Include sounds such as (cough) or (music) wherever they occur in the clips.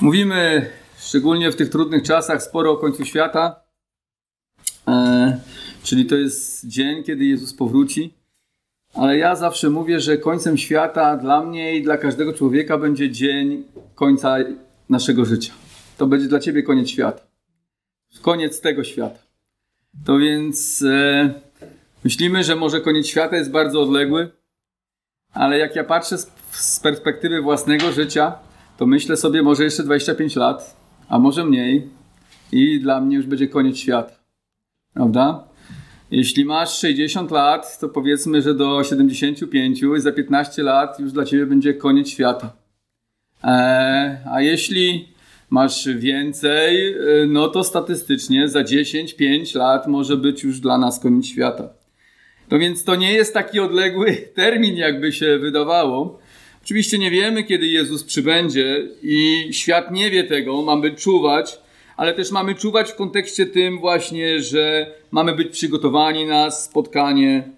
Mówimy szczególnie w tych trudnych czasach sporo o końcu świata, e, czyli to jest dzień, kiedy Jezus powróci. Ale ja zawsze mówię, że końcem świata dla mnie i dla każdego człowieka będzie dzień końca naszego życia. To będzie dla ciebie koniec świata. Koniec tego świata. To więc e, myślimy, że może koniec świata jest bardzo odległy, ale jak ja patrzę z, z perspektywy własnego życia, to myślę sobie może jeszcze 25 lat, a może mniej i dla mnie już będzie koniec świata. Prawda? Jeśli masz 60 lat, to powiedzmy, że do 75 i za 15 lat już dla ciebie będzie koniec świata. Eee, a jeśli masz więcej, e, no to statystycznie za 10-5 lat może być już dla nas koniec świata. No więc to nie jest taki odległy (laughs) termin, jakby się wydawało. Oczywiście nie wiemy, kiedy Jezus przybędzie i świat nie wie tego, mamy czuwać, ale też mamy czuwać w kontekście tym właśnie, że mamy być przygotowani na spotkanie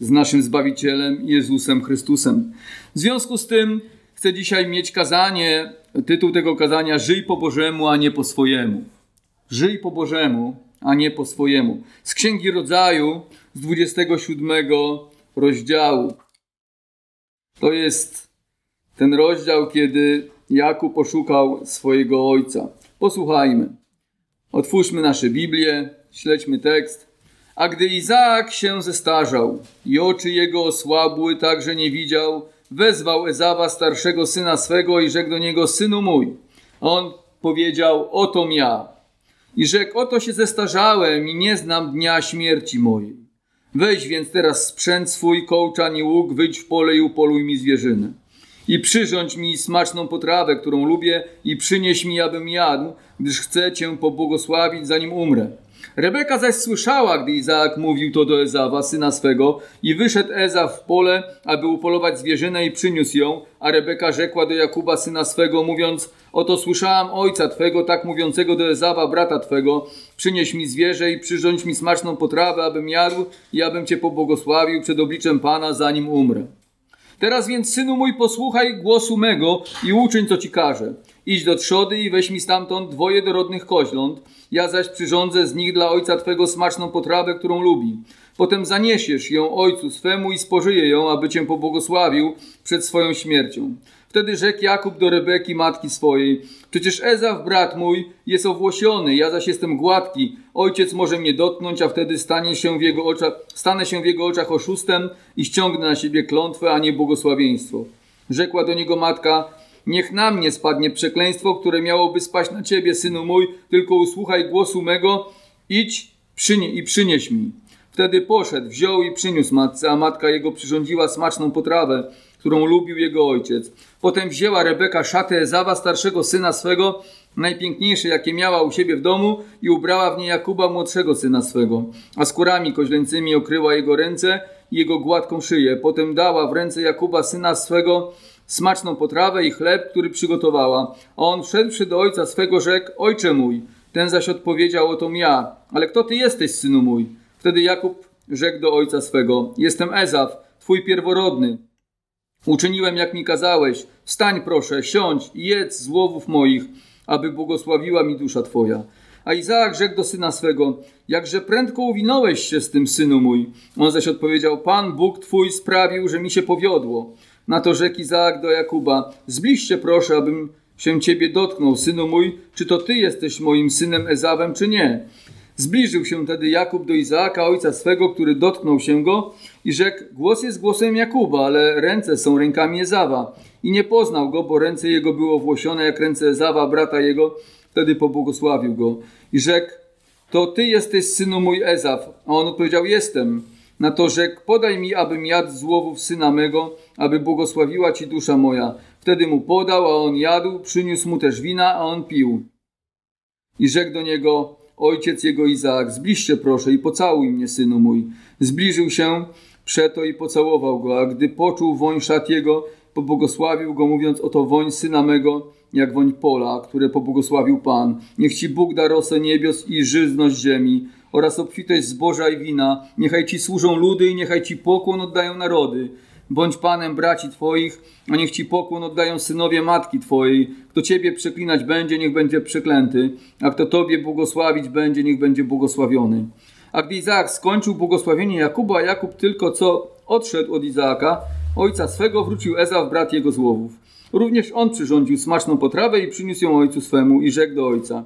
z naszym Zbawicielem Jezusem Chrystusem. W związku z tym chcę dzisiaj mieć kazanie, tytuł tego kazania Żyj po Bożemu, a nie po swojemu. Żyj po Bożemu, a nie po swojemu. Z Księgi Rodzaju z 27 rozdziału. To jest ten rozdział, kiedy Jakub poszukał swojego ojca. Posłuchajmy. Otwórzmy nasze Biblię, śledźmy tekst. A gdy Izaak się zestarzał i oczy jego osłabły, tak że nie widział, wezwał Ezawa, starszego syna swego i rzekł do niego, synu mój. On powiedział, oto ja. I rzekł, oto się zestarzałem i nie znam dnia śmierci mojej. Weź więc teraz sprzęt swój, kołczan i łuk, wyjdź w pole i upoluj mi zwierzynę i przyrządź mi smaczną potrawę, którą lubię i przynieś mi, abym jadł, gdyż chcę Cię pobłogosławić, zanim umrę. Rebeka zaś słyszała, gdy Izaak mówił to do Ezawa, syna swego, i wyszedł Ezaw w pole, aby upolować zwierzynę i przyniósł ją, a Rebeka rzekła do Jakuba, syna swego, mówiąc, oto słyszałam ojca twego, tak mówiącego do Ezawa, brata twego, przynieś mi zwierzę i przyrządź mi smaczną potrawę, abym jadł i abym Cię pobłogosławił przed obliczem Pana, zanim umrę. Teraz więc, synu mój, posłuchaj głosu mego i uczyń, co ci każę. Idź do trzody i weź mi stamtąd dwoje dorodnych koźląt, ja zaś przyrządzę z nich dla ojca twego smaczną potrawę, którą lubi. Potem zaniesiesz ją ojcu swemu i spożyje ją, aby cię pobłogosławił przed swoją śmiercią. Wtedy rzekł Jakub do Rebeki, matki swojej: Przecież Ezaw, brat mój, jest owłosiony, ja zaś jestem gładki. Ojciec może mnie dotknąć, a wtedy stanie się w jego oczach, stanę się w jego oczach oszustem i ściągnę na siebie klątwę, a nie błogosławieństwo. Rzekła do niego matka: Niech na mnie spadnie przekleństwo, które miałoby spaść na ciebie, synu mój, tylko usłuchaj głosu mego, idź przynie i przynieś mi. Wtedy poszedł, wziął i przyniósł matce, a matka jego przyrządziła smaczną potrawę, którą lubił jego ojciec. Potem wzięła Rebeka szatę Ezawa, starszego syna swego, najpiękniejsze, jakie miała u siebie w domu i ubrała w nie Jakuba, młodszego syna swego, a skórami koźleńcymi okryła jego ręce i jego gładką szyję. Potem dała w ręce Jakuba, syna swego, smaczną potrawę i chleb, który przygotowała. A on wszedłszy do ojca swego rzekł, ojcze mój. Ten zaś odpowiedział, oto ja. Ale kto ty jesteś, synu mój? Wtedy Jakub rzekł do ojca swego, jestem Ezaw, twój pierworodny. Uczyniłem, jak mi kazałeś. Wstań, proszę, siądź jedz z łowów moich, aby błogosławiła mi dusza twoja. A Izaak rzekł do syna swego, jakże prędko uwinąłeś się z tym, synu mój. On zaś odpowiedział, Pan Bóg twój sprawił, że mi się powiodło. Na to rzekł Izaak do Jakuba, zbliż się proszę, abym się ciebie dotknął, synu mój, czy to ty jesteś moim synem Ezawem, czy nie? Zbliżył się tedy Jakub do Izaaka, ojca swego, który dotknął się go i rzekł, głos jest głosem Jakuba, ale ręce są rękami Ezawa. I nie poznał go, bo ręce jego były włosione jak ręce Ezawa, brata jego. Wtedy pobłogosławił go i rzekł, to ty jesteś synu mój Ezaw. A on odpowiedział, jestem. Na to rzekł, podaj mi, abym jadł z łowów syna mego, aby błogosławiła ci dusza moja. Wtedy mu podał, a on jadł, przyniósł mu też wina, a on pił. I rzekł do niego, ojciec jego Izaak, zbliżcie proszę i pocałuj mnie, synu mój. Zbliżył się przeto i pocałował go, a gdy poczuł woń szat jego, pobłogosławił go, mówiąc, oto woń syna mego, jak woń pola, które pobłogosławił Pan. Niech ci Bóg da rosę niebios i żyzność ziemi oraz obfitość zboża i wina. Niechaj ci służą ludy i niechaj ci pokłon oddają narody Bądź panem braci twoich, a niech ci pokłon oddają synowie matki twojej. Kto ciebie przeklinać będzie, niech będzie przeklęty, a kto tobie błogosławić będzie, niech będzie błogosławiony. A gdy Izaak skończył błogosławienie Jakuba, a Jakub tylko co odszedł od Izaaka, ojca swego, wrócił Ezaw, brat jego z łowów. Również on przyrządził smaczną potrawę i przyniósł ją ojcu swemu i rzekł do ojca.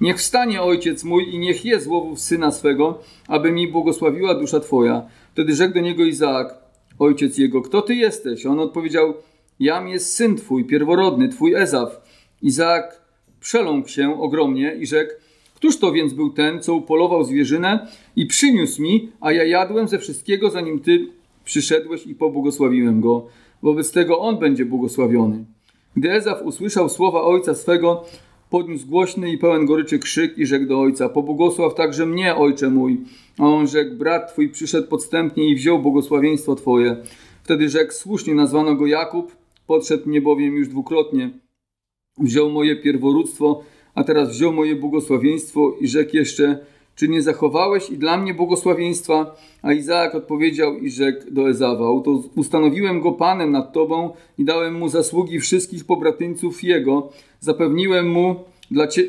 Niech wstanie ojciec mój i niech je z łowów syna swego, aby mi błogosławiła dusza twoja. Wtedy rzekł do niego Izaak, ojciec jego, kto ty jesteś? On odpowiedział, jam jest syn twój, pierworodny, twój Ezaw. Izaak przeląkł się ogromnie i rzekł, Któż to więc był ten, co upolował zwierzynę i przyniósł mi, a ja jadłem ze wszystkiego, zanim ty przyszedłeś i pobłogosławiłem go. Wobec tego on będzie błogosławiony. Gdy Ezaf usłyszał słowa ojca swego, podniósł głośny i pełen goryczy krzyk i rzekł do ojca: Pobłogosław także mnie, ojcze mój. A on rzekł: Brat twój przyszedł podstępnie i wziął błogosławieństwo twoje. Wtedy rzekł: Słusznie nazwano go Jakub, podszedł mnie bowiem już dwukrotnie. Wziął moje pierworództwo, a teraz wziął moje błogosławieństwo i rzekł jeszcze: czy nie zachowałeś i dla mnie błogosławieństwa? A Izaak odpowiedział i rzekł do Ezawa: Oto ustanowiłem go panem nad tobą i dałem mu zasługi wszystkich pobratyńców jego. Zapewniłem mu dla cie...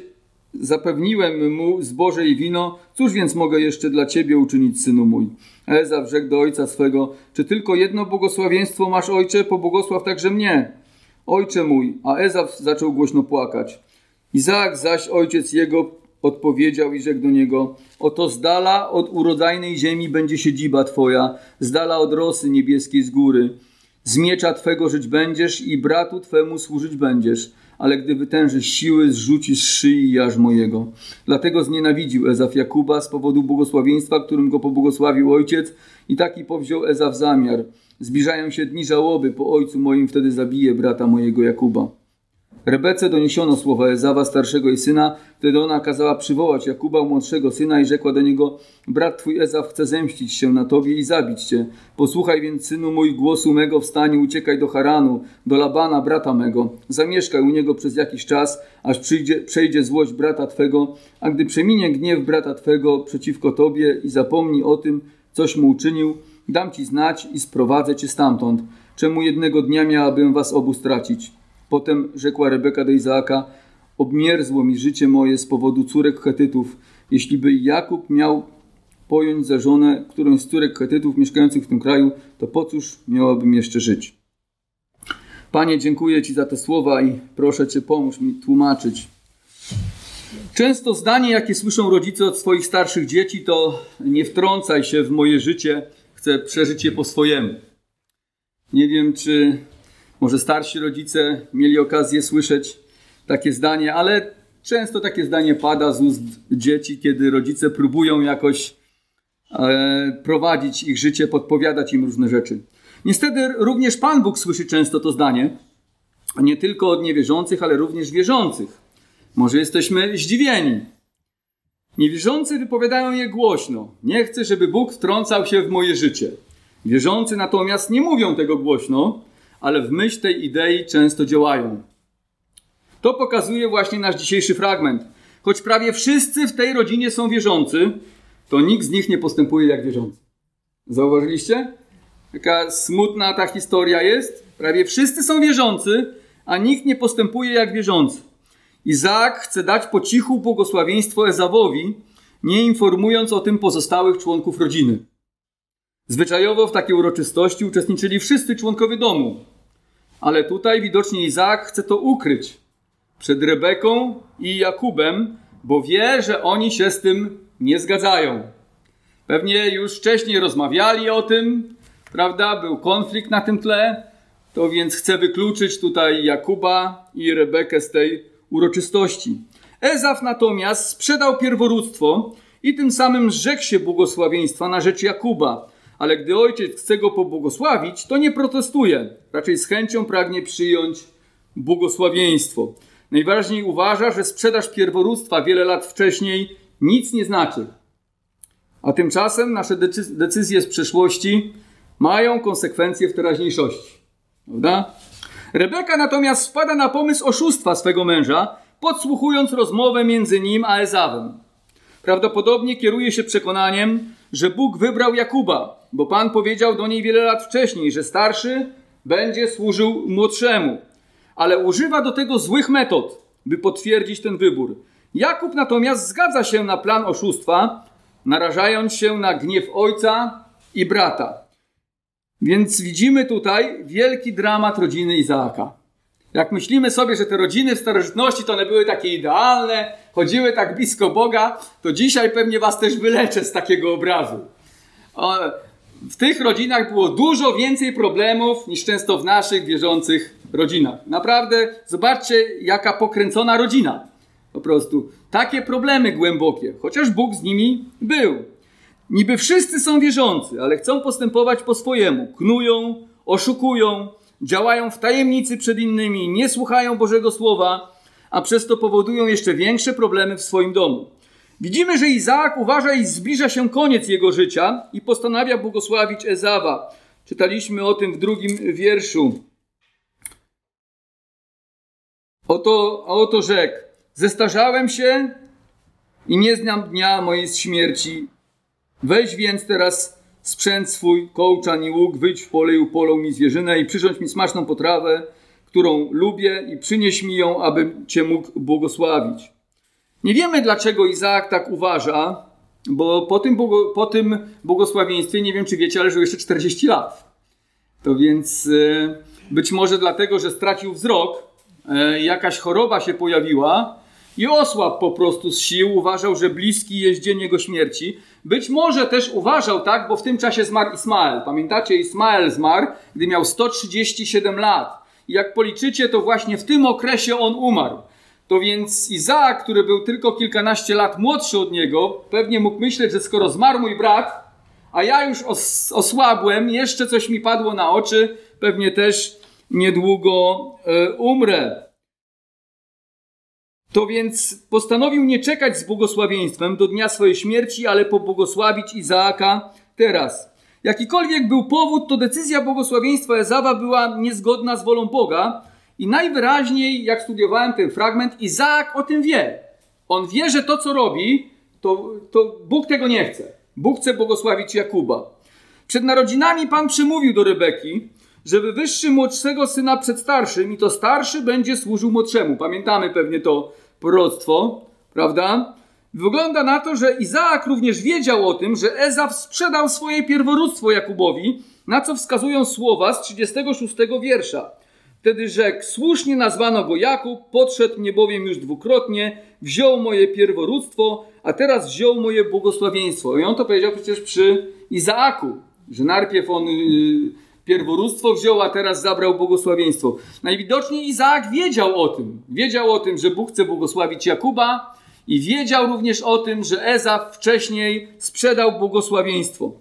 Zapewniłem mu zboże i wino, cóż więc mogę jeszcze dla ciebie uczynić, synu mój? Ezaw rzekł do ojca swego, czy tylko jedno błogosławieństwo masz, ojcze, pobłogosław także mnie. Ojcze mój, a Ezaw zaczął głośno płakać. Izaak zaś, ojciec jego, odpowiedział i rzekł do niego: Oto z dala od urodzajnej ziemi będzie siedziba twoja, z dala od rosy niebieskiej z góry. Z miecza twego żyć będziesz i bratu twemu służyć będziesz, ale gdy wytężysz siły, zrzucisz szyi jaż mojego. Dlatego znienawidził Ezaf Jakuba z powodu błogosławieństwa, którym go pobłogosławił ojciec i taki powziął Ezaf zamiar. Zbliżają się dni żałoby, po ojcu moim wtedy zabije brata mojego Jakuba. Rebece doniesiono słowa Ezawa, starszego jej syna. Wtedy ona kazała przywołać Jakuba, młodszego syna i rzekła do niego, brat twój Ezaw chce zemścić się na tobie i zabić cię. Posłuchaj więc, synu mój, głosu mego, wstań uciekaj do Haranu, do Labana, brata mego. Zamieszkaj u niego przez jakiś czas, aż przyjdzie, przejdzie złość brata twego, a gdy przeminie gniew brata twego przeciwko tobie i zapomni o tym, coś mu uczynił, dam ci znać i sprowadzę cię stamtąd. Czemu jednego dnia miałabym was obu stracić? Potem rzekła Rebeka do Izaaka: Obmierzło mi życie moje z powodu córek Chetytów. Jeśli by Jakub miał pojąć za żonę którąś z córek Chetytów mieszkających w tym kraju, to po cóż miałabym jeszcze żyć? Panie, dziękuję Ci za te słowa i proszę Cię, pomóż mi tłumaczyć. Często zdanie, jakie słyszą rodzice od swoich starszych dzieci, to nie wtrącaj się w moje życie, chcę przeżyć je po swojemu. Nie wiem, czy może starsi rodzice mieli okazję słyszeć takie zdanie, ale często takie zdanie pada z ust dzieci, kiedy rodzice próbują jakoś e, prowadzić ich życie, podpowiadać im różne rzeczy. Niestety również Pan Bóg słyszy często to zdanie, nie tylko od niewierzących, ale również wierzących. Może jesteśmy zdziwieni. Niewierzący wypowiadają je głośno. Nie chcę, żeby Bóg wtrącał się w moje życie. Wierzący natomiast nie mówią tego głośno, ale w myśl tej idei często działają. To pokazuje właśnie nasz dzisiejszy fragment. Choć prawie wszyscy w tej rodzinie są wierzący, to nikt z nich nie postępuje jak wierzący. Zauważyliście? Taka smutna ta historia jest. Prawie wszyscy są wierzący, a nikt nie postępuje jak wierzący. Izaak chce dać po cichu błogosławieństwo Ezawowi, nie informując o tym pozostałych członków rodziny. Zwyczajowo w takiej uroczystości uczestniczyli wszyscy członkowie domu. Ale tutaj widocznie Izaak chce to ukryć przed Rebeką i Jakubem, bo wie, że oni się z tym nie zgadzają. Pewnie już wcześniej rozmawiali o tym, prawda? Był konflikt na tym tle, to więc chce wykluczyć tutaj Jakuba i Rebekę z tej uroczystości. Ezaf natomiast sprzedał pierworództwo i tym samym zrzekł się błogosławieństwa na rzecz Jakuba ale gdy ojciec chce go pobłogosławić, to nie protestuje. Raczej z chęcią pragnie przyjąć błogosławieństwo. Najważniej uważa, że sprzedaż pierworództwa wiele lat wcześniej nic nie znaczy. A tymczasem nasze decyzje z przeszłości mają konsekwencje w teraźniejszości. Prawda? Rebeka natomiast wpada na pomysł oszustwa swego męża, podsłuchując rozmowę między nim a Ezawem. Prawdopodobnie kieruje się przekonaniem, że Bóg wybrał Jakuba, bo Pan powiedział do niej wiele lat wcześniej, że starszy będzie służył młodszemu, ale używa do tego złych metod, by potwierdzić ten wybór. Jakub natomiast zgadza się na plan oszustwa, narażając się na gniew ojca i brata. Więc widzimy tutaj wielki dramat rodziny Izaaka. Jak myślimy sobie, że te rodziny w starożytności to one były takie idealne, chodziły tak blisko Boga, to dzisiaj pewnie was też wyleczę z takiego obrazu. W tych rodzinach było dużo więcej problemów niż często w naszych wierzących rodzinach. Naprawdę, zobaczcie, jaka pokręcona rodzina. Po prostu takie problemy głębokie, chociaż Bóg z nimi był. Niby wszyscy są wierzący, ale chcą postępować po swojemu. Knują, oszukują, działają w tajemnicy przed innymi, nie słuchają Bożego Słowa, a przez to powodują jeszcze większe problemy w swoim domu. Widzimy, że Izaak uważa, iż zbliża się koniec jego życia i postanawia błogosławić Ezawa. Czytaliśmy o tym w drugim wierszu. Oto, oto rzekł: Zestarzałem się i nie znam dnia mojej śmierci. Weź więc teraz sprzęt swój, kołczan i łuk, wyjdź w pole i upolą mi zwierzynę i przyrządź mi smaczną potrawę, którą lubię i przynieś mi ją, abym Cię mógł błogosławić. Nie wiemy, dlaczego Izaak tak uważa, bo po tym, po tym błogosławieństwie, nie wiem czy wiecie, ale żył jeszcze 40 lat. To więc e, być może dlatego, że stracił wzrok, e, jakaś choroba się pojawiła i osłabł po prostu z sił, uważał, że bliski jest dzień jego śmierci. Być może też uważał tak, bo w tym czasie zmarł Ismael. Pamiętacie, Ismael zmarł, gdy miał 137 lat. I jak policzycie, to właśnie w tym okresie on umarł. To więc Izaak, który był tylko kilkanaście lat młodszy od niego, pewnie mógł myśleć, że skoro zmarł mój brat, a ja już os osłabłem, jeszcze coś mi padło na oczy, pewnie też niedługo y, umrę. To więc postanowił nie czekać z błogosławieństwem do dnia swojej śmierci, ale pobłogosławić Izaaka teraz. Jakikolwiek był powód, to decyzja błogosławieństwa Ezawa była niezgodna z wolą Boga, i najwyraźniej, jak studiowałem ten fragment, Izaak o tym wie. On wie, że to, co robi, to, to Bóg tego nie chce. Bóg chce błogosławić Jakuba. Przed narodzinami Pan przemówił do Rebeki, że wywyższy młodszego syna przed starszym i to starszy będzie służył młodszemu. Pamiętamy pewnie to proroctwo, prawda? Wygląda na to, że Izaak również wiedział o tym, że Ezaf sprzedał swoje pierworództwo Jakubowi, na co wskazują słowa z 36 wiersza. Wtedy rzekł, słusznie nazwano go Jakub, podszedł mnie bowiem już dwukrotnie, wziął moje pierworództwo, a teraz wziął moje błogosławieństwo. I on to powiedział przecież przy Izaaku, że najpierw on yy, pierworództwo wziął, a teraz zabrał błogosławieństwo. Najwidoczniej Izaak wiedział o tym. Wiedział o tym, że Bóg chce błogosławić Jakuba i wiedział również o tym, że Ezaf wcześniej sprzedał błogosławieństwo.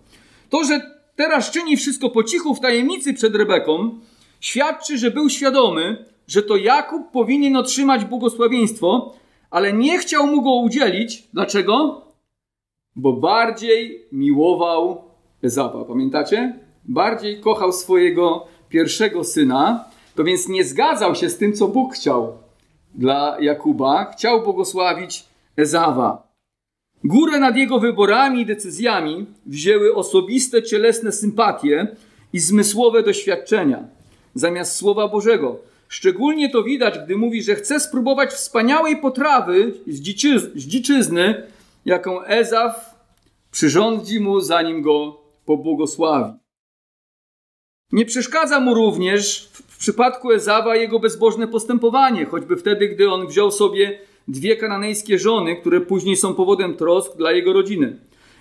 To, że teraz czyni wszystko po cichu w tajemnicy przed Rebeką, świadczy, że był świadomy, że to Jakub powinien otrzymać błogosławieństwo, ale nie chciał mu go udzielić. Dlaczego? Bo bardziej miłował Ezawa. Pamiętacie? Bardziej kochał swojego pierwszego syna, to więc nie zgadzał się z tym, co Bóg chciał dla Jakuba. Chciał błogosławić Ezawa. Górę nad jego wyborami i decyzjami wzięły osobiste cielesne sympatie i zmysłowe doświadczenia zamiast Słowa Bożego. Szczególnie to widać, gdy mówi, że chce spróbować wspaniałej potrawy z, dziczyz z dziczyzny, jaką Ezaf przyrządzi mu, zanim go pobłogosławi. Nie przeszkadza mu również w przypadku Ezawa jego bezbożne postępowanie, choćby wtedy, gdy on wziął sobie dwie kananejskie żony, które później są powodem trosk dla jego rodziny.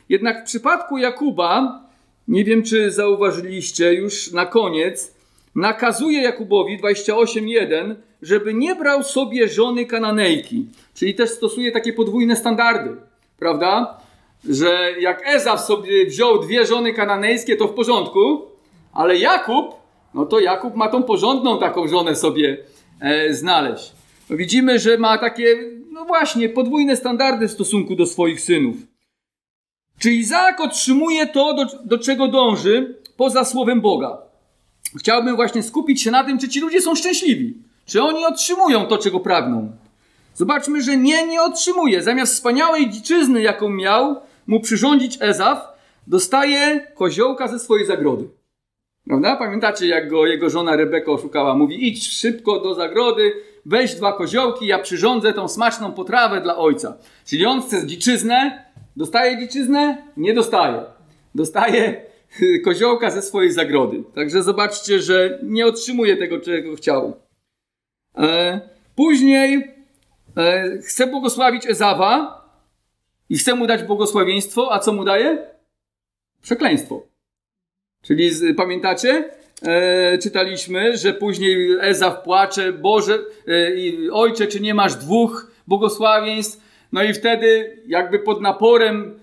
Jednak w przypadku Jakuba, nie wiem czy zauważyliście już na koniec, nakazuje Jakubowi 28.1, żeby nie brał sobie żony kananejki. Czyli też stosuje takie podwójne standardy, prawda? Że jak Ezaf sobie wziął dwie żony kananejskie, to w porządku, ale Jakub, no to Jakub ma tą porządną taką żonę sobie e, znaleźć. No widzimy, że ma takie, no właśnie, podwójne standardy w stosunku do swoich synów. Czy Izaak otrzymuje to, do, do czego dąży, poza słowem Boga? Chciałbym właśnie skupić się na tym, czy ci ludzie są szczęśliwi. Czy oni otrzymują to, czego pragną. Zobaczmy, że nie, nie otrzymuje. Zamiast wspaniałej dziczyzny, jaką miał mu przyrządzić Ezaf, dostaje koziołka ze swojej zagrody. Prawda? Pamiętacie, jak go jego żona Rebeka oszukała? Mówi: idź szybko do zagrody, weź dwa koziołki, ja przyrządzę tą smaczną potrawę dla ojca. Czyli on chce dziczyznę, dostaje dziczyznę? Nie dostaje. Dostaje (laughs) koziołka ze swojej zagrody. Także zobaczcie, że nie otrzymuje tego, czego chciał. E, później e, chce błogosławić Ezawa i chce mu dać błogosławieństwo, a co mu daje? Przekleństwo. Czyli pamiętacie? E, czytaliśmy, że później Ezaw płacze, Boże, ojcze, czy nie masz dwóch błogosławieństw? No i wtedy jakby pod naporem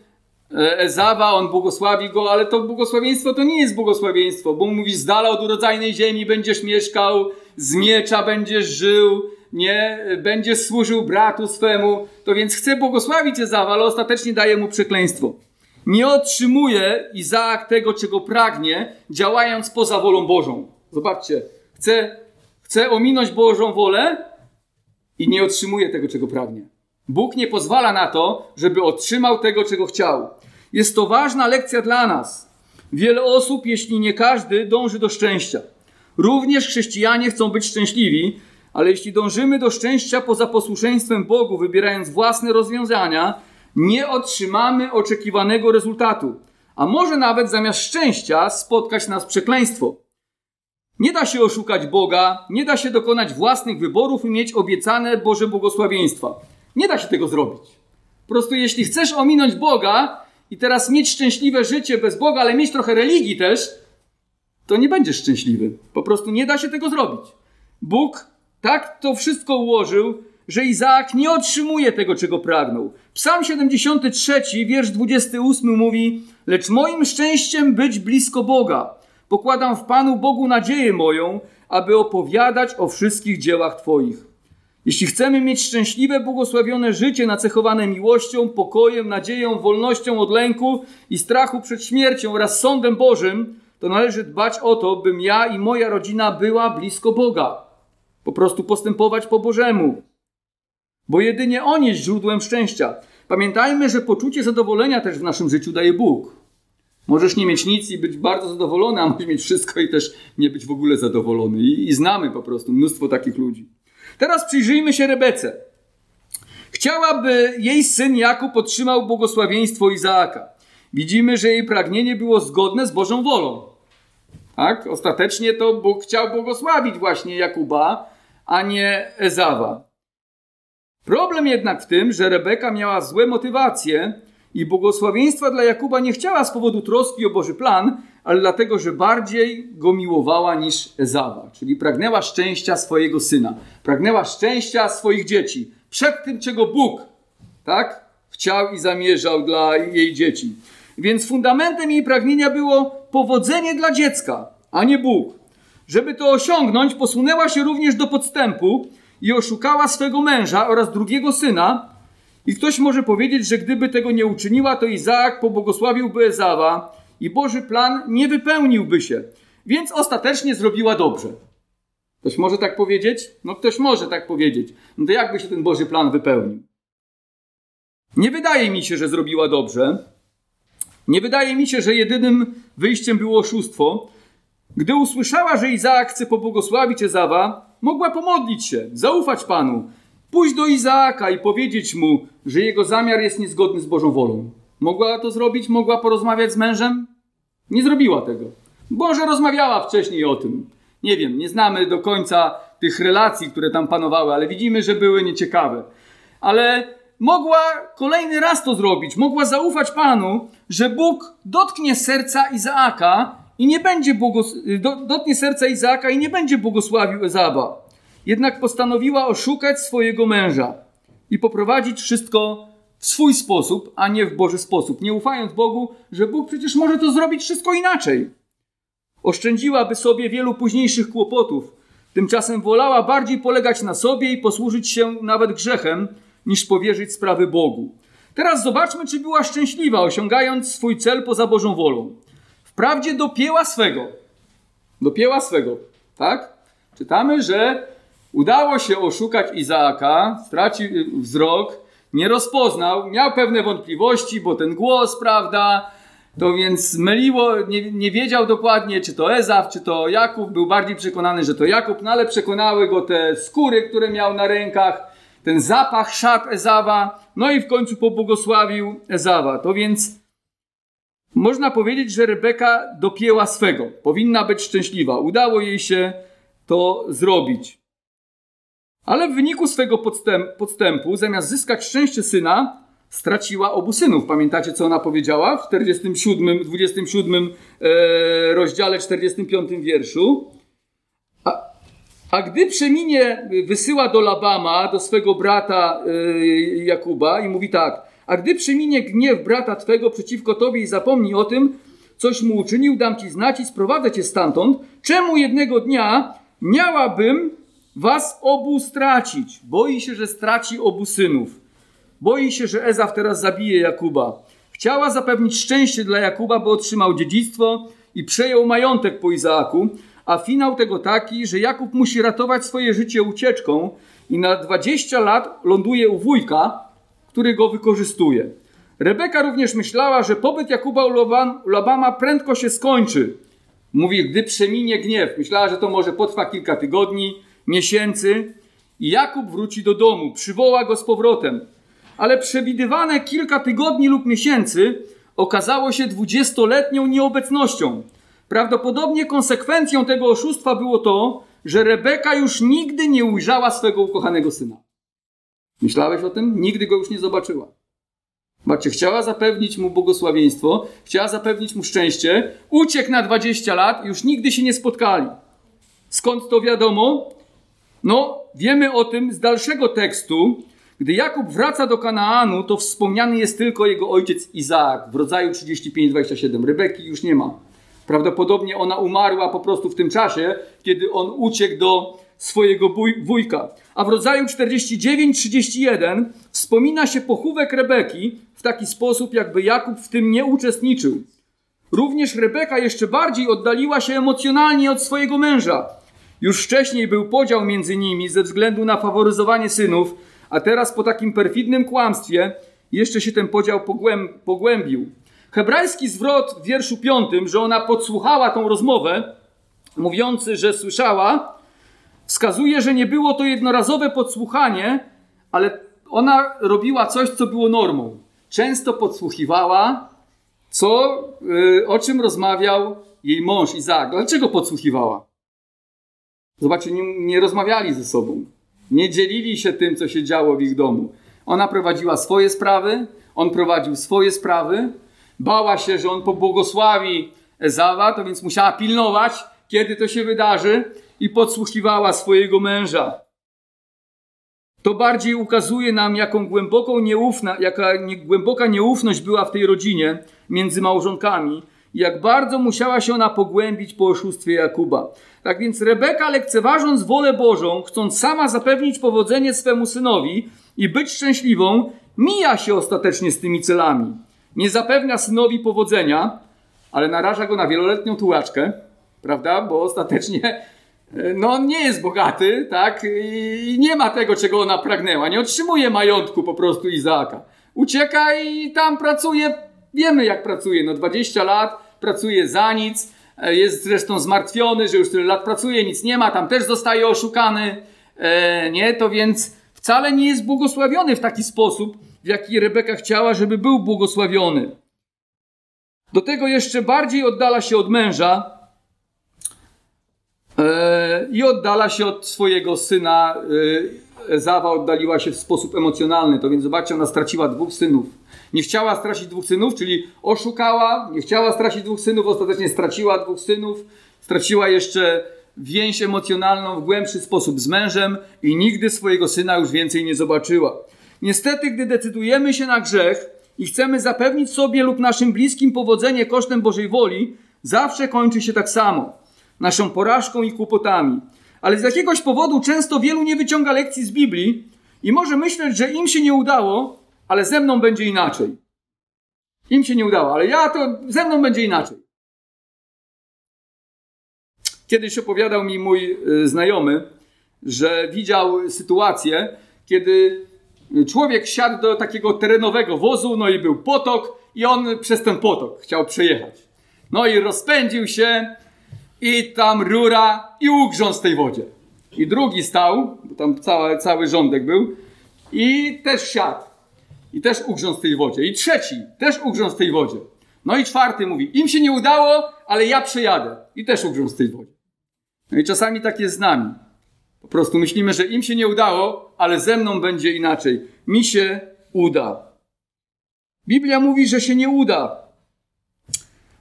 Ezawa, on błogosławi go, ale to błogosławieństwo to nie jest błogosławieństwo, bo mówi z dala od urodzajnej ziemi będziesz mieszkał, z miecza będziesz żył, nie, będziesz służył bratu swemu, to więc chce błogosławić Ezawa, ale ostatecznie daje mu przekleństwo. Nie otrzymuje Izaak tego, czego pragnie, działając poza wolą Bożą. Zobaczcie, chce, chce ominąć Bożą wolę i nie otrzymuje tego, czego pragnie. Bóg nie pozwala na to, żeby otrzymał tego, czego chciał. Jest to ważna lekcja dla nas. Wiele osób, jeśli nie każdy, dąży do szczęścia. Również chrześcijanie chcą być szczęśliwi, ale jeśli dążymy do szczęścia poza posłuszeństwem Bogu, wybierając własne rozwiązania, nie otrzymamy oczekiwanego rezultatu. A może nawet zamiast szczęścia spotkać nas przekleństwo. Nie da się oszukać Boga, nie da się dokonać własnych wyborów i mieć obiecane Boże błogosławieństwa. Nie da się tego zrobić. Po prostu jeśli chcesz ominąć Boga i teraz mieć szczęśliwe życie bez Boga, ale mieć trochę religii też, to nie będziesz szczęśliwy. Po prostu nie da się tego zrobić. Bóg tak to wszystko ułożył, że Izaak nie otrzymuje tego, czego pragnął. Psalm 73, wiersz 28 mówi: Lecz moim szczęściem być blisko Boga. Pokładam w Panu Bogu nadzieję moją, aby opowiadać o wszystkich dziełach Twoich. Jeśli chcemy mieć szczęśliwe, błogosławione życie nacechowane miłością, pokojem, nadzieją, wolnością od lęku i strachu przed śmiercią oraz sądem Bożym, to należy dbać o to, bym ja i moja rodzina była blisko Boga. Po prostu postępować po Bożemu. Bo jedynie On jest źródłem szczęścia. Pamiętajmy, że poczucie zadowolenia też w naszym życiu daje Bóg. Możesz nie mieć nic i być bardzo zadowolony, a możesz mieć wszystko i też nie być w ogóle zadowolony. I, i znamy po prostu mnóstwo takich ludzi. Teraz przyjrzyjmy się Rebece. Chciałaby jej syn Jakub otrzymał błogosławieństwo Izaaka. Widzimy, że jej pragnienie było zgodne z Bożą wolą. Tak? Ostatecznie to Bóg chciał błogosławić właśnie Jakuba, a nie Ezawa. Problem jednak w tym, że Rebeka miała złe motywacje i błogosławieństwa dla Jakuba nie chciała z powodu troski o Boży plan, ale dlatego, że bardziej go miłowała niż Ezawa, czyli pragnęła szczęścia swojego syna, pragnęła szczęścia swoich dzieci, przed tym, czego Bóg, tak, chciał i zamierzał dla jej dzieci. Więc fundamentem jej pragnienia było powodzenie dla dziecka, a nie Bóg. Żeby to osiągnąć, posunęła się również do podstępu i oszukała swego męża oraz drugiego syna. I ktoś może powiedzieć, że gdyby tego nie uczyniła, to Izaak pobłogosławiłby Ezawa i Boży plan nie wypełniłby się. Więc ostatecznie zrobiła dobrze. Ktoś może tak powiedzieć? No ktoś może tak powiedzieć. No to jakby się ten Boży plan wypełnił? Nie wydaje mi się, że zrobiła dobrze. Nie wydaje mi się, że jedynym wyjściem było oszustwo. Gdy usłyszała, że Izaak chce pobłogosławić Ezawa, mogła pomodlić się, zaufać Panu, pójść do Izaaka i powiedzieć mu, że jego zamiar jest niezgodny z Bożą wolą. Mogła to zrobić? Mogła porozmawiać z mężem? Nie zrobiła tego. Może rozmawiała wcześniej o tym. Nie wiem, nie znamy do końca tych relacji, które tam panowały, ale widzimy, że były nieciekawe. Ale mogła kolejny raz to zrobić. Mogła zaufać Panu, że Bóg dotknie serca Izaaka i nie będzie błogos- dotknie serca Izaaka i nie będzie błogosławił Ezaba. Jednak postanowiła oszukać swojego męża i poprowadzić wszystko w swój sposób, a nie w Boży sposób, nie ufając Bogu, że Bóg przecież może to zrobić wszystko inaczej. Oszczędziłaby sobie wielu późniejszych kłopotów. Tymczasem wolała bardziej polegać na sobie i posłużyć się nawet grzechem, niż powierzyć sprawy Bogu. Teraz zobaczmy, czy była szczęśliwa, osiągając swój cel poza Bożą wolą. Wprawdzie dopięła swego. Dopięła swego, tak? Czytamy, że udało się oszukać Izaaka, stracił wzrok, nie rozpoznał, miał pewne wątpliwości, bo ten głos, prawda, To więc myliło, nie, nie wiedział dokładnie, czy to Ezaw, czy to Jakub. Był bardziej przekonany, że to Jakub, no ale przekonały go te skóry, które miał na rękach, ten zapach szat Ezawa, no i w końcu pobłogosławił Ezawa. To więc można powiedzieć, że Rebeka dopięła swego. Powinna być szczęśliwa. Udało jej się to zrobić. Ale w wyniku swego podstępu, zamiast zyskać szczęście syna, straciła obu synów. Pamiętacie, co ona powiedziała w 47, 27 e, rozdziale, 45 wierszu? A, a gdy przeminie, wysyła do Labama, do swego brata e, Jakuba i mówi tak, a gdy przeminie gniew brata twego przeciwko tobie i zapomnij o tym, coś mu uczynił, dam ci znać i sprowadzę cię stamtąd, czemu jednego dnia miałabym was obu stracić? Boi się, że straci obu synów. Boi się, że Ezaw teraz zabije Jakuba. Chciała zapewnić szczęście dla Jakuba, bo otrzymał dziedzictwo i przejął majątek po Izaaku, a finał tego taki, że Jakub musi ratować swoje życie ucieczką i na 20 lat ląduje u wujka, który go wykorzystuje. Rebeka również myślała, że pobyt Jakuba u Labama prędko się skończy. Mówi, gdy przeminie gniew. Myślała, że to może potrwa kilka tygodni, miesięcy i Jakub wróci do domu, przywoła go z powrotem ale przewidywane kilka tygodni lub miesięcy okazało się dwudziestoletnią nieobecnością. Prawdopodobnie konsekwencją tego oszustwa było to, że Rebeka już nigdy nie ujrzała swego ukochanego syna. Myślałeś o tym? Nigdy go już nie zobaczyła. Zobaczcie, chciała zapewnić mu błogosławieństwo, chciała zapewnić mu szczęście, uciekł na 20 lat, już nigdy się nie spotkali. Skąd to wiadomo? No, wiemy o tym z dalszego tekstu, gdy Jakub wraca do Kanaanu, to wspomniany jest tylko jego ojciec Izaak w rodzaju 35-27. Rebeki już nie ma. Prawdopodobnie ona umarła po prostu w tym czasie, kiedy on uciekł do swojego wujka. A w rodzaju 49-31 wspomina się pochówek Rebeki w taki sposób, jakby Jakub w tym nie uczestniczył. Również Rebeka jeszcze bardziej oddaliła się emocjonalnie od swojego męża. Już wcześniej był podział między nimi ze względu na faworyzowanie synów, a teraz po takim perfidnym kłamstwie jeszcze się ten podział pogłębił. Hebrajski zwrot w wierszu piątym, że ona podsłuchała tą rozmowę, mówiący, że słyszała, wskazuje, że nie było to jednorazowe podsłuchanie, ale ona robiła coś, co było normą. Często podsłuchiwała, co, yy, o czym rozmawiał jej mąż Izaak. Dlaczego podsłuchiwała? Zobaczcie, nie, nie rozmawiali ze sobą. Nie dzielili się tym, co się działo w ich domu. Ona prowadziła swoje sprawy, on prowadził swoje sprawy. Bała się, że on pobłogosławi Ezawa, to więc musiała pilnować, kiedy to się wydarzy i podsłuchiwała swojego męża. To bardziej ukazuje nam, jaką głęboką nieufna, jaka nie, głęboka nieufność była w tej rodzinie między małżonkami jak bardzo musiała się ona pogłębić po oszustwie Jakuba. Tak więc Rebeka, lekceważąc wolę Bożą, chcąc sama zapewnić powodzenie swemu synowi i być szczęśliwą, mija się ostatecznie z tymi celami. Nie zapewnia synowi powodzenia, ale naraża go na wieloletnią tułaczkę, prawda? Bo ostatecznie e, no on nie jest bogaty, tak? I nie ma tego, czego ona pragnęła. Nie otrzymuje majątku po prostu Izaaka. Ucieka i tam pracuje. Wiemy, jak pracuje. No 20 lat pracuje za nic E, jest zresztą zmartwiony, że już tyle lat pracuje, nic nie ma, tam też zostaje oszukany, e, nie, to więc wcale nie jest błogosławiony w taki sposób, w jaki Rebeka chciała, żeby był błogosławiony. Do tego jeszcze bardziej oddala się od męża e, i oddala się od swojego syna. Zawa oddaliła się w sposób emocjonalny, to więc zobaczcie, ona straciła dwóch synów nie chciała stracić dwóch synów, czyli oszukała, nie chciała stracić dwóch synów, ostatecznie straciła dwóch synów, straciła jeszcze więź emocjonalną w głębszy sposób z mężem i nigdy swojego syna już więcej nie zobaczyła. Niestety, gdy decydujemy się na grzech i chcemy zapewnić sobie lub naszym bliskim powodzenie kosztem Bożej woli, zawsze kończy się tak samo. Naszą porażką i kłopotami. Ale z jakiegoś powodu często wielu nie wyciąga lekcji z Biblii i może myśleć, że im się nie udało, ale ze mną będzie inaczej. Im się nie udało, ale ja to ze mną będzie inaczej. Kiedyś opowiadał mi mój y, znajomy, że widział sytuację, kiedy człowiek siadł do takiego terenowego wozu, no i był potok, i on przez ten potok chciał przejechać. No i rozpędził się, i tam rura, i ugrzązł w tej wodzie. I drugi stał, bo tam cały, cały rządek był, i też siadł. I też ugrzązł w tej wodzie. I trzeci też ugrzązł w tej wodzie. No i czwarty mówi, im się nie udało, ale ja przejadę. I też ugrzązł w tej wodzie. No i czasami tak jest z nami. Po prostu myślimy, że im się nie udało, ale ze mną będzie inaczej. Mi się uda. Biblia mówi, że się nie uda.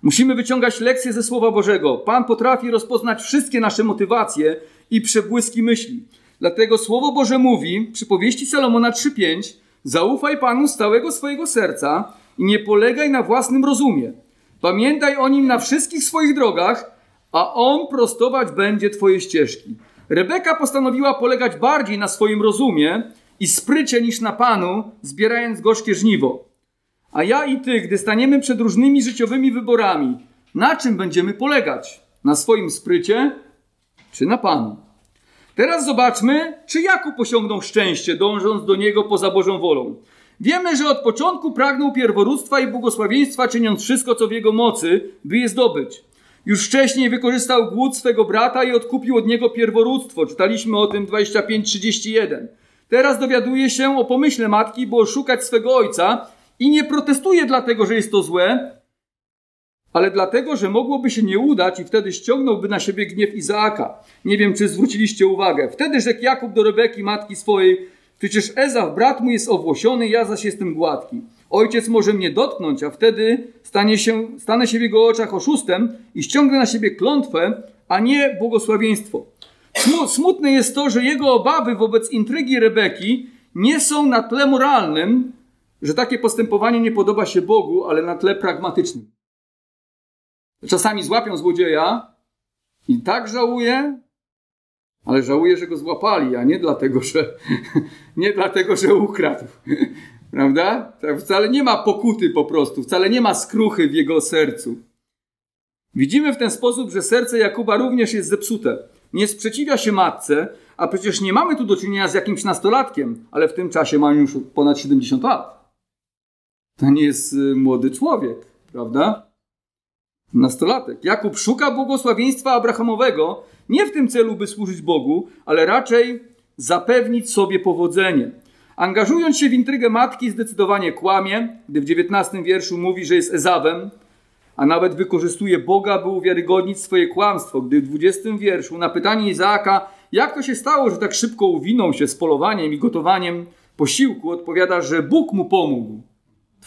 Musimy wyciągać lekcje ze Słowa Bożego. Pan potrafi rozpoznać wszystkie nasze motywacje i przebłyski myśli. Dlatego Słowo Boże mówi, przy powieści Salomona 3:5, zaufaj Panu z całego swojego serca i nie polegaj na własnym rozumie. Pamiętaj o nim na wszystkich swoich drogach, a on prostować będzie twoje ścieżki. Rebeka postanowiła polegać bardziej na swoim rozumie i sprycie niż na Panu, zbierając gorzkie żniwo. A ja i ty, gdy staniemy przed różnymi życiowymi wyborami, na czym będziemy polegać? Na swoim sprycie czy na Panu? Teraz zobaczmy, czy Jakub osiągnął szczęście, dążąc do niego poza Bożą wolą. Wiemy, że od początku pragnął pierworództwa i błogosławieństwa, czyniąc wszystko, co w jego mocy, by je zdobyć. Już wcześniej wykorzystał głód swego brata i odkupił od niego pierworództwo. Czytaliśmy o tym 25-31. Teraz dowiaduje się o pomyśle matki, by oszukać swego ojca i nie protestuje dlatego, że jest to złe, ale dlatego, że mogłoby się nie udać i wtedy ściągnąłby na siebie gniew Izaaka. Nie wiem, czy zwróciliście uwagę. Wtedy rzekł Jakub do Rebeki, matki swojej, przecież Ezaw, brat mój jest owłosiony, ja zaś jestem gładki. Ojciec może mnie dotknąć, a wtedy stanie się, stanę się w jego oczach oszustem i ściągnę na siebie klątwę, a nie błogosławieństwo. Smutne jest to, że jego obawy wobec intrygi Rebeki nie są na tle moralnym, że takie postępowanie nie podoba się Bogu, ale na tle pragmatycznym. Czasami złapią złodzieja i tak żałuje, ale żałuje, że go złapali, a nie dlatego, że, (laughs) nie dlatego, że ukradł. (laughs) Prawda? Tak wcale nie ma pokuty po prostu, wcale nie ma skruchy w jego sercu. Widzimy w ten sposób, że serce Jakuba również jest zepsute. Nie sprzeciwia się matce, a przecież nie mamy tu do czynienia z jakimś nastolatkiem, ale w tym czasie ma już ponad 70 lat. To nie jest y, młody człowiek, prawda? Nastolatek. Jakub szuka błogosławieństwa Abrahamowego nie w tym celu, by służyć Bogu, ale raczej zapewnić sobie powodzenie. Angażując się w intrygę matki, zdecydowanie kłamie, gdy w XIX wierszu mówi, że jest Ezawem, a nawet wykorzystuje Boga, by uwiarygodnić swoje kłamstwo, gdy w XX wierszu na pytanie Izaaka, jak to się stało, że tak szybko uwinął się z polowaniem i gotowaniem posiłku, odpowiada, że Bóg mu pomógł.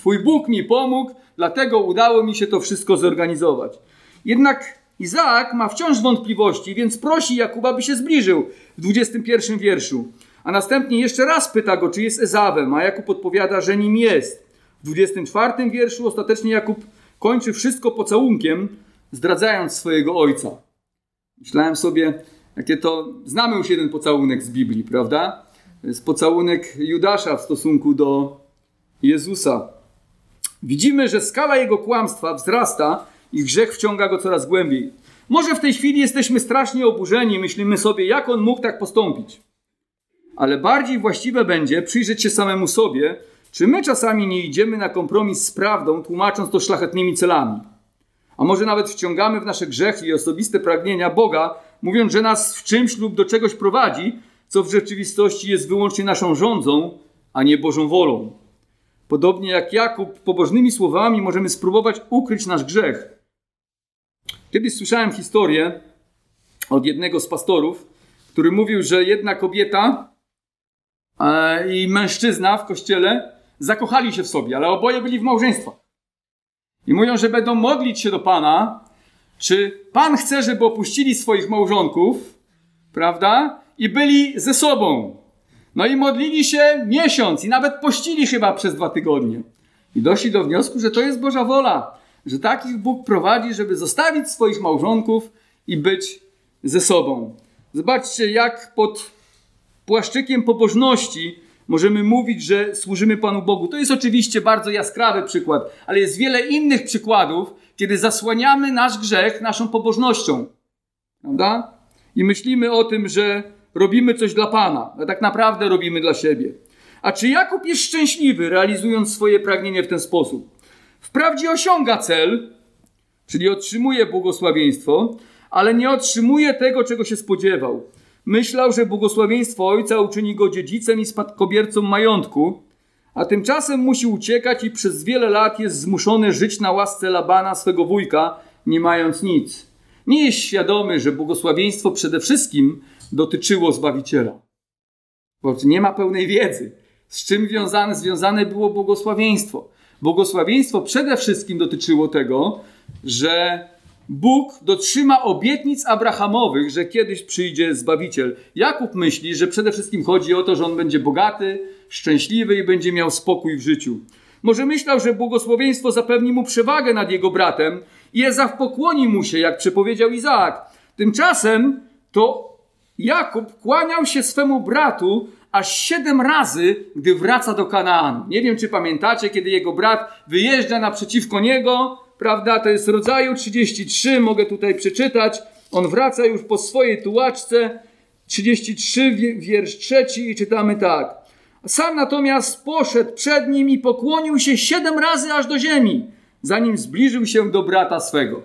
Twój Bóg mi pomógł, dlatego udało mi się to wszystko zorganizować. Jednak Izaak ma wciąż wątpliwości, więc prosi Jakuba, by się zbliżył w 21 wierszu. A następnie jeszcze raz pyta go, czy jest Ezawem, a Jakub odpowiada, że nim jest. W 24 wierszu ostatecznie Jakub kończy wszystko pocałunkiem, zdradzając swojego ojca. Myślałem sobie, jakie to. Znamy już jeden pocałunek z Biblii, prawda? To jest pocałunek Judasza w stosunku do Jezusa. Widzimy, że skala jego kłamstwa wzrasta i grzech wciąga go coraz głębiej. Może w tej chwili jesteśmy strasznie oburzeni, myślimy sobie, jak on mógł tak postąpić. Ale bardziej właściwe będzie przyjrzeć się samemu sobie, czy my czasami nie idziemy na kompromis z prawdą, tłumacząc to szlachetnymi celami. A może nawet wciągamy w nasze grzechy i osobiste pragnienia Boga, mówiąc, że nas w czymś lub do czegoś prowadzi, co w rzeczywistości jest wyłącznie naszą rządzą, a nie Bożą wolą. Podobnie jak Jakub, pobożnymi słowami możemy spróbować ukryć nasz grzech. Kiedyś słyszałem historię od jednego z pastorów, który mówił, że jedna kobieta e, i mężczyzna w kościele zakochali się w sobie, ale oboje byli w małżeństwach. I mówią, że będą modlić się do Pana, czy Pan chce, żeby opuścili swoich małżonków, prawda? I byli ze sobą. No i modlili się miesiąc i nawet pościli chyba przez dwa tygodnie. I doszli do wniosku, że to jest Boża wola, że takich Bóg prowadzi, żeby zostawić swoich małżonków i być ze sobą. Zobaczcie, jak pod płaszczykiem pobożności możemy mówić, że służymy Panu Bogu. To jest oczywiście bardzo jaskrawy przykład, ale jest wiele innych przykładów, kiedy zasłaniamy nasz grzech naszą pobożnością. Prawda? I myślimy o tym, że robimy coś dla Pana, a tak naprawdę robimy dla siebie. A czy Jakub jest szczęśliwy, realizując swoje pragnienie w ten sposób? Wprawdzie osiąga cel, czyli otrzymuje błogosławieństwo, ale nie otrzymuje tego, czego się spodziewał. Myślał, że błogosławieństwo ojca uczyni go dziedzicem i spadkobiercą majątku, a tymczasem musi uciekać i przez wiele lat jest zmuszony żyć na łasce Labana, swego wujka, nie mając nic. Nie jest świadomy, że błogosławieństwo przede wszystkim dotyczyło Zbawiciela. Bo nie ma pełnej wiedzy, z czym wiązane, związane było błogosławieństwo. Błogosławieństwo przede wszystkim dotyczyło tego, że Bóg dotrzyma obietnic Abrahamowych, że kiedyś przyjdzie Zbawiciel. Jakub myśli, że przede wszystkim chodzi o to, że on będzie bogaty, szczęśliwy i będzie miał spokój w życiu. Może myślał, że błogosławieństwo zapewni mu przewagę nad jego bratem i Ezaf pokłoni mu się, jak przepowiedział Izaak. Tymczasem to Jakub kłaniał się swemu bratu aż siedem razy, gdy wraca do Kanaanu. Nie wiem, czy pamiętacie, kiedy jego brat wyjeżdża naprzeciwko niego, prawda? To jest rodzaju 33, mogę tutaj przeczytać. On wraca już po swojej tułaczce. 33, wiersz trzeci i czytamy tak. Sam natomiast poszedł przed nim i pokłonił się siedem razy aż do ziemi, zanim zbliżył się do brata swego.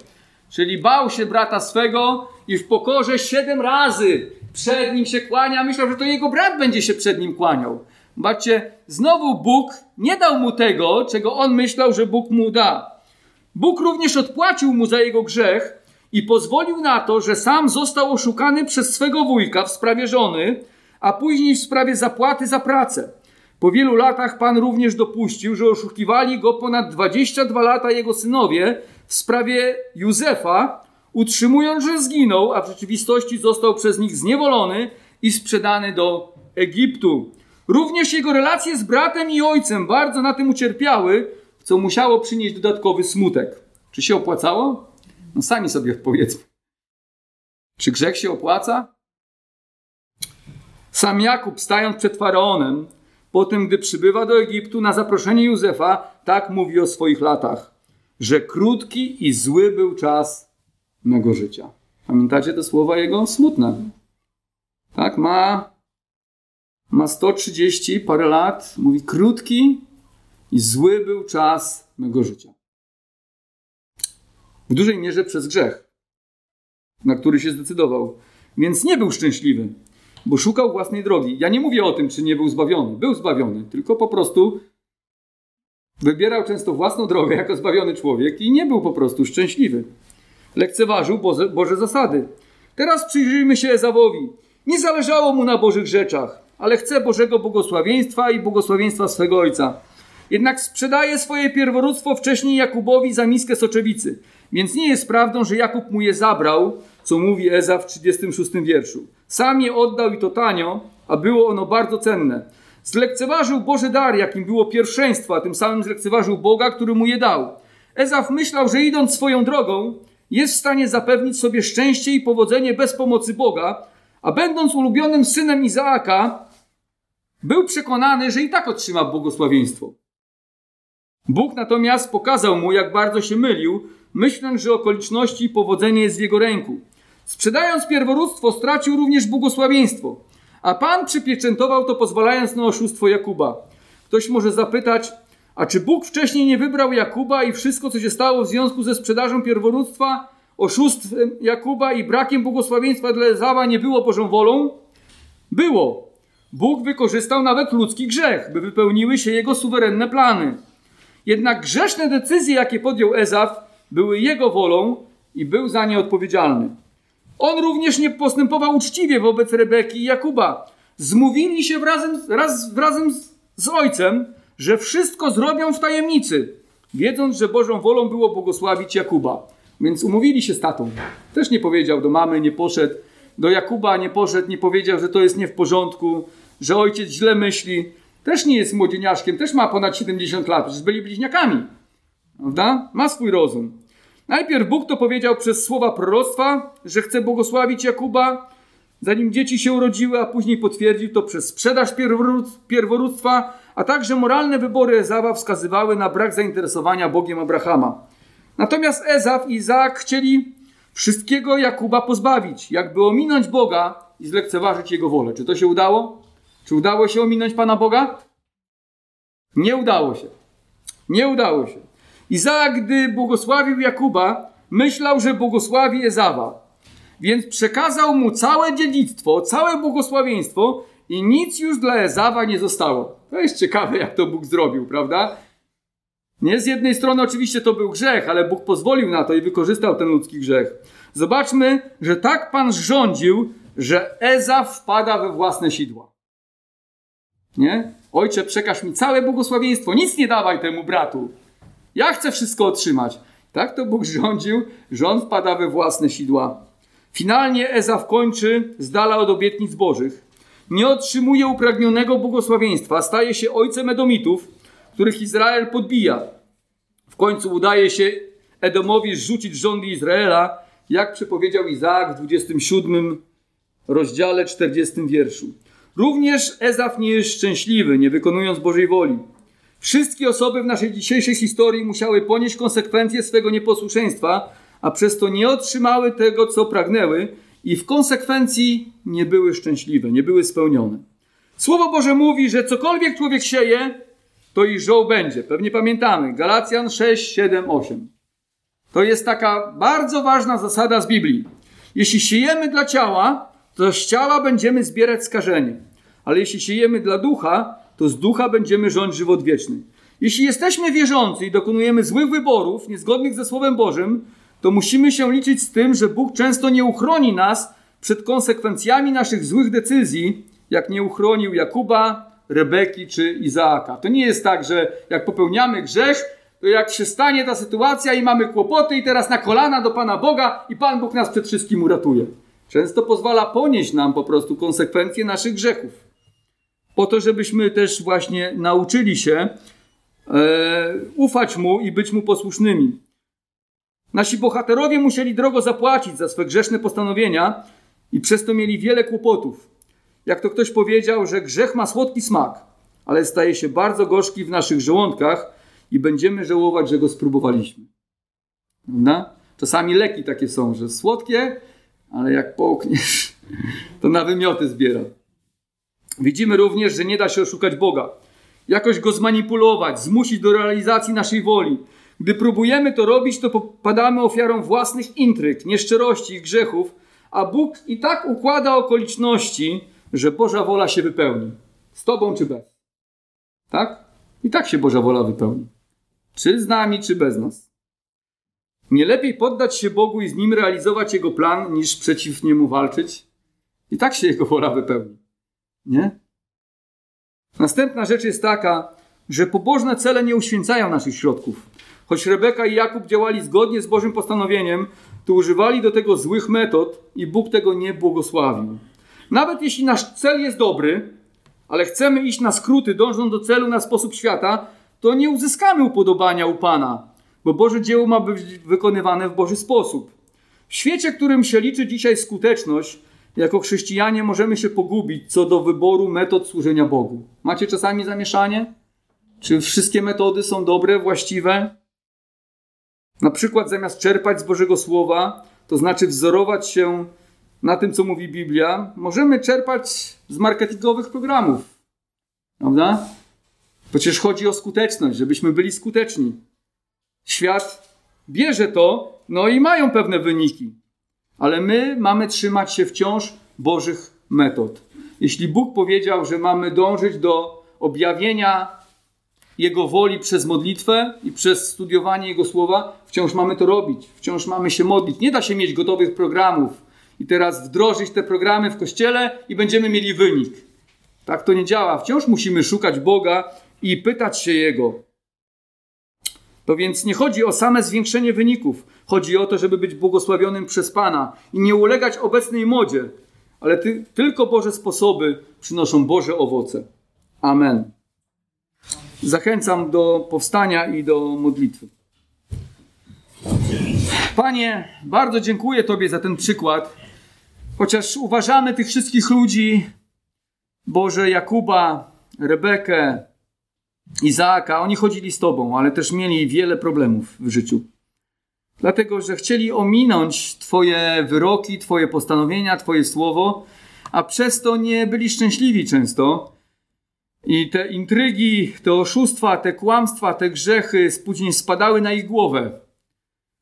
Czyli bał się brata swego i w pokorze siedem razy przed nim się kłania. Myślał, że to jego brat będzie się przed nim kłaniał. Zobaczcie, znowu Bóg nie dał mu tego, czego on myślał, że Bóg mu da. Bóg również odpłacił mu za jego grzech i pozwolił na to, że sam został oszukany przez swego wujka w sprawie żony, a później w sprawie zapłaty za pracę. Po wielu latach Pan również dopuścił, że oszukiwali go ponad 22 lata jego synowie w sprawie Józefa, utrzymując, że zginął, a w rzeczywistości został przez nich zniewolony i sprzedany do Egiptu. Również jego relacje z bratem i ojcem bardzo na tym ucierpiały, co musiało przynieść dodatkowy smutek. Czy się opłacało? No sami sobie odpowiedzmy. Czy grzech się opłaca? Sam Jakub, stając przed faraonem, po tym, gdy przybywa do Egiptu na zaproszenie Józefa, tak mówi o swoich latach, że krótki i zły był czas mego życia. Pamiętacie te słowa jego? Smutne. Tak, ma, ma 130 parę lat, mówi krótki i zły był czas mego życia. W dużej mierze przez grzech, na który się zdecydował. Więc nie był szczęśliwy, bo szukał własnej drogi. Ja nie mówię o tym, czy nie był zbawiony. Był zbawiony, tylko po prostu wybierał często własną drogę jako zbawiony człowiek i nie był po prostu szczęśliwy. Lekceważył Boże, Boże zasady. Teraz przyjrzyjmy się Ezawowi. Nie zależało mu na Bożych rzeczach, ale chce Bożego błogosławieństwa i błogosławieństwa swego ojca. Jednak sprzedaje swoje pierworództwo wcześniej Jakubowi za miskę soczewicy. Więc nie jest prawdą, że Jakub mu je zabrał, co mówi Eza w 36 wierszu. Sam je oddał i to tanio, a było ono bardzo cenne. Zlekceważył Boże dar, jakim było pierwszeństwo, a tym samym zlekceważył Boga, który mu je dał. Ezaf myślał, że idąc swoją drogą, jest w stanie zapewnić sobie szczęście i powodzenie bez pomocy Boga, a będąc ulubionym synem Izaaka, był przekonany, że i tak otrzyma błogosławieństwo. Bóg natomiast pokazał mu, jak bardzo się mylił, myśląc, że okoliczności i powodzenie jest w jego ręku. Sprzedając pierworództwo, stracił również błogosławieństwo, a Pan przypieczętował to, pozwalając na oszustwo Jakuba. Ktoś może zapytać, a czy Bóg wcześniej nie wybrał Jakuba i wszystko, co się stało w związku ze sprzedażą pierworództwa, oszustwem Jakuba i brakiem błogosławieństwa dla Ezawa nie było Bożą wolą? Było. Bóg wykorzystał nawet ludzki grzech, by wypełniły się jego suwerenne plany. Jednak grzeszne decyzje, jakie podjął Ezaf, były jego wolą i był za nie odpowiedzialny. On również nie postępował uczciwie wobec Rebeki i Jakuba. Zmówili się razem, raz, razem z, z ojcem, że wszystko zrobią w tajemnicy, wiedząc, że Bożą wolą było błogosławić Jakuba. Więc umówili się z tatą. Też nie powiedział do mamy, nie poszedł. Do Jakuba nie poszedł, nie powiedział, że to jest nie w porządku, że ojciec źle myśli. Też nie jest młodzieniaszkiem, też ma ponad 70 lat, przecież byli bliźniakami. Prawda? Ma swój rozum. Najpierw Bóg to powiedział przez słowa proroctwa, że chce błogosławić Jakuba, zanim dzieci się urodziły, a później potwierdził to przez sprzedaż pierworództwa, a także moralne wybory Ezawa wskazywały na brak zainteresowania Bogiem Abrahama. Natomiast Ezaw i Izaak chcieli wszystkiego Jakuba pozbawić, jakby ominąć Boga i zlekceważyć Jego wolę. Czy to się udało? Czy udało się ominąć Pana Boga? Nie udało się. Nie udało się. Izaak, gdy błogosławił Jakuba, myślał, że błogosławi Ezawa. Więc przekazał mu całe dziedzictwo, całe błogosławieństwo i nic już dla Ezawa nie zostało. To jest ciekawe, jak to Bóg zrobił, prawda? Nie z jednej strony oczywiście to był grzech, ale Bóg pozwolił na to i wykorzystał ten ludzki grzech. Zobaczmy, że tak Pan rządził, że Eza wpada we własne sidła. Nie? Ojcze, przekaż mi całe błogosławieństwo, nic nie dawaj temu bratu. Ja chcę wszystko otrzymać. Tak to Bóg rządził, że on wpada we własne sidła. Finalnie Ezaw kończy z dala od obietnic bożych. Nie otrzymuje upragnionego błogosławieństwa, staje się ojcem Edomitów, których Izrael podbija. W końcu udaje się Edomowi zrzucić rządy Izraela, jak przepowiedział Izaak w 27 rozdziale 40 wierszu. Również Ezaf nie jest szczęśliwy, nie wykonując Bożej woli. Wszystkie osoby w naszej dzisiejszej historii musiały ponieść konsekwencje swego nieposłuszeństwa, a przez to nie otrzymały tego, co pragnęły i w konsekwencji nie były szczęśliwe, nie były spełnione. Słowo Boże mówi, że cokolwiek człowiek sieje, to i żoł będzie. Pewnie pamiętamy. Galacjan 6, 7, 8. To jest taka bardzo ważna zasada z Biblii. Jeśli siejemy dla ciała, to z ciała będziemy zbierać skażenie. Ale jeśli siejemy dla ducha, to z ducha będziemy rządzić żywot wieczny. Jeśli jesteśmy wierzący i dokonujemy złych wyborów, niezgodnych ze Słowem Bożym, to musimy się liczyć z tym, że Bóg często nie uchroni nas przed konsekwencjami naszych złych decyzji, jak nie uchronił Jakuba, Rebeki czy Izaaka. To nie jest tak, że jak popełniamy grzech, to jak się stanie ta sytuacja i mamy kłopoty i teraz na kolana do Pana Boga i Pan Bóg nas przed wszystkim uratuje. Często pozwala ponieść nam po prostu konsekwencje naszych grzechów. Po to, żebyśmy też właśnie nauczyli się e, ufać Mu i być Mu posłusznymi. Nasi bohaterowie musieli drogo zapłacić za swe grzeszne postanowienia i przez to mieli wiele kłopotów. Jak to ktoś powiedział, że grzech ma słodki smak, ale staje się bardzo gorzki w naszych żołądkach i będziemy żałować, że go spróbowaliśmy. Prawda? Czasami leki takie są, że słodkie, ale jak połkniesz, (laughs) to na wymioty zbiera. Widzimy również, że nie da się oszukać Boga. Jakoś go zmanipulować, zmusić do realizacji naszej woli. Gdy próbujemy to robić, to popadamy ofiarą własnych intryg, nieszczerości i grzechów, a Bóg i tak układa okoliczności, że Boża wola się wypełni. Z tobą czy bez. Tak? I tak się Boża wola wypełni. Czy z nami, czy bez nas. Nie lepiej poddać się Bogu i z Nim realizować Jego plan, niż przeciw Niemu walczyć? I tak się Jego wola wypełni. Nie? Następna rzecz jest taka, że pobożne cele nie uświęcają naszych środków. Choć Rebeka i Jakub działali zgodnie z Bożym postanowieniem, to używali do tego złych metod i Bóg tego nie błogosławił. Nawet jeśli nasz cel jest dobry, ale chcemy iść na skróty, dążąc do celu na sposób świata, to nie uzyskamy upodobania u Pana, bo Boże dzieło ma być wykonywane w Boży sposób. W świecie, którym się liczy dzisiaj skuteczność, jako chrześcijanie możemy się pogubić co do wyboru metod służenia Bogu. Macie czasami zamieszanie? Czy wszystkie metody są dobre, właściwe? Na przykład zamiast czerpać z Bożego Słowa, to znaczy wzorować się na tym, co mówi Biblia, możemy czerpać z marketingowych programów. Prawda? Przecież chodzi o skuteczność, żebyśmy byli skuteczni. Świat bierze to, no i mają pewne wyniki. Ale my mamy trzymać się wciąż Bożych metod. Jeśli Bóg powiedział, że mamy dążyć do objawienia Jego woli przez modlitwę i przez studiowanie Jego słowa, wciąż mamy to robić, wciąż mamy się modlić. Nie da się mieć gotowych programów i teraz wdrożyć te programy w kościele i będziemy mieli wynik. Tak to nie działa. Wciąż musimy szukać Boga i pytać się Jego. To więc nie chodzi o same zwiększenie wyników. Chodzi o to, żeby być błogosławionym przez Pana i nie ulegać obecnej modzie, ale ty, tylko Boże sposoby przynoszą Boże owoce. Amen. Zachęcam do powstania i do modlitwy. Panie, bardzo dziękuję Tobie za ten przykład. Chociaż uważamy tych wszystkich ludzi, Boże, Jakuba, Rebekę, Izaaka, oni chodzili z Tobą, ale też mieli wiele problemów w życiu. Dlatego, że chcieli ominąć Twoje wyroki, Twoje postanowienia, Twoje słowo, a przez to nie byli szczęśliwi często. I te intrygi, te oszustwa, te kłamstwa, te grzechy później spadały na ich głowę.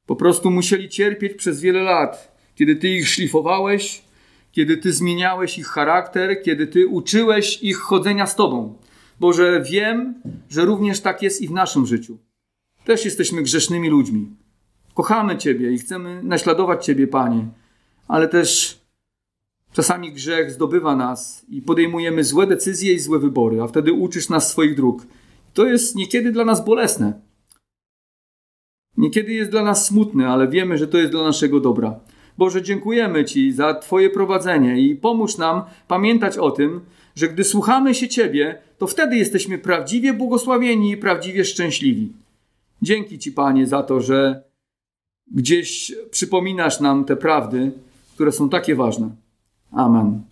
Po prostu musieli cierpieć przez wiele lat, kiedy ty ich szlifowałeś, kiedy ty zmieniałeś ich charakter, kiedy ty uczyłeś ich chodzenia z tobą. Boże, wiem, że również tak jest i w naszym życiu. Też jesteśmy grzesznymi ludźmi. Kochamy Ciebie i chcemy naśladować Ciebie, Panie, ale też czasami grzech zdobywa nas i podejmujemy złe decyzje i złe wybory, a wtedy uczysz nas swoich dróg. To jest niekiedy dla nas bolesne. Niekiedy jest dla nas smutne, ale wiemy, że to jest dla naszego dobra. Boże, dziękujemy Ci za Twoje prowadzenie i pomóż nam pamiętać o tym, że gdy słuchamy się Ciebie, to wtedy jesteśmy prawdziwie błogosławieni i prawdziwie szczęśliwi. Dzięki Ci, Panie, za to, że gdzieś przypominasz nam te prawdy, które są takie ważne. Amen.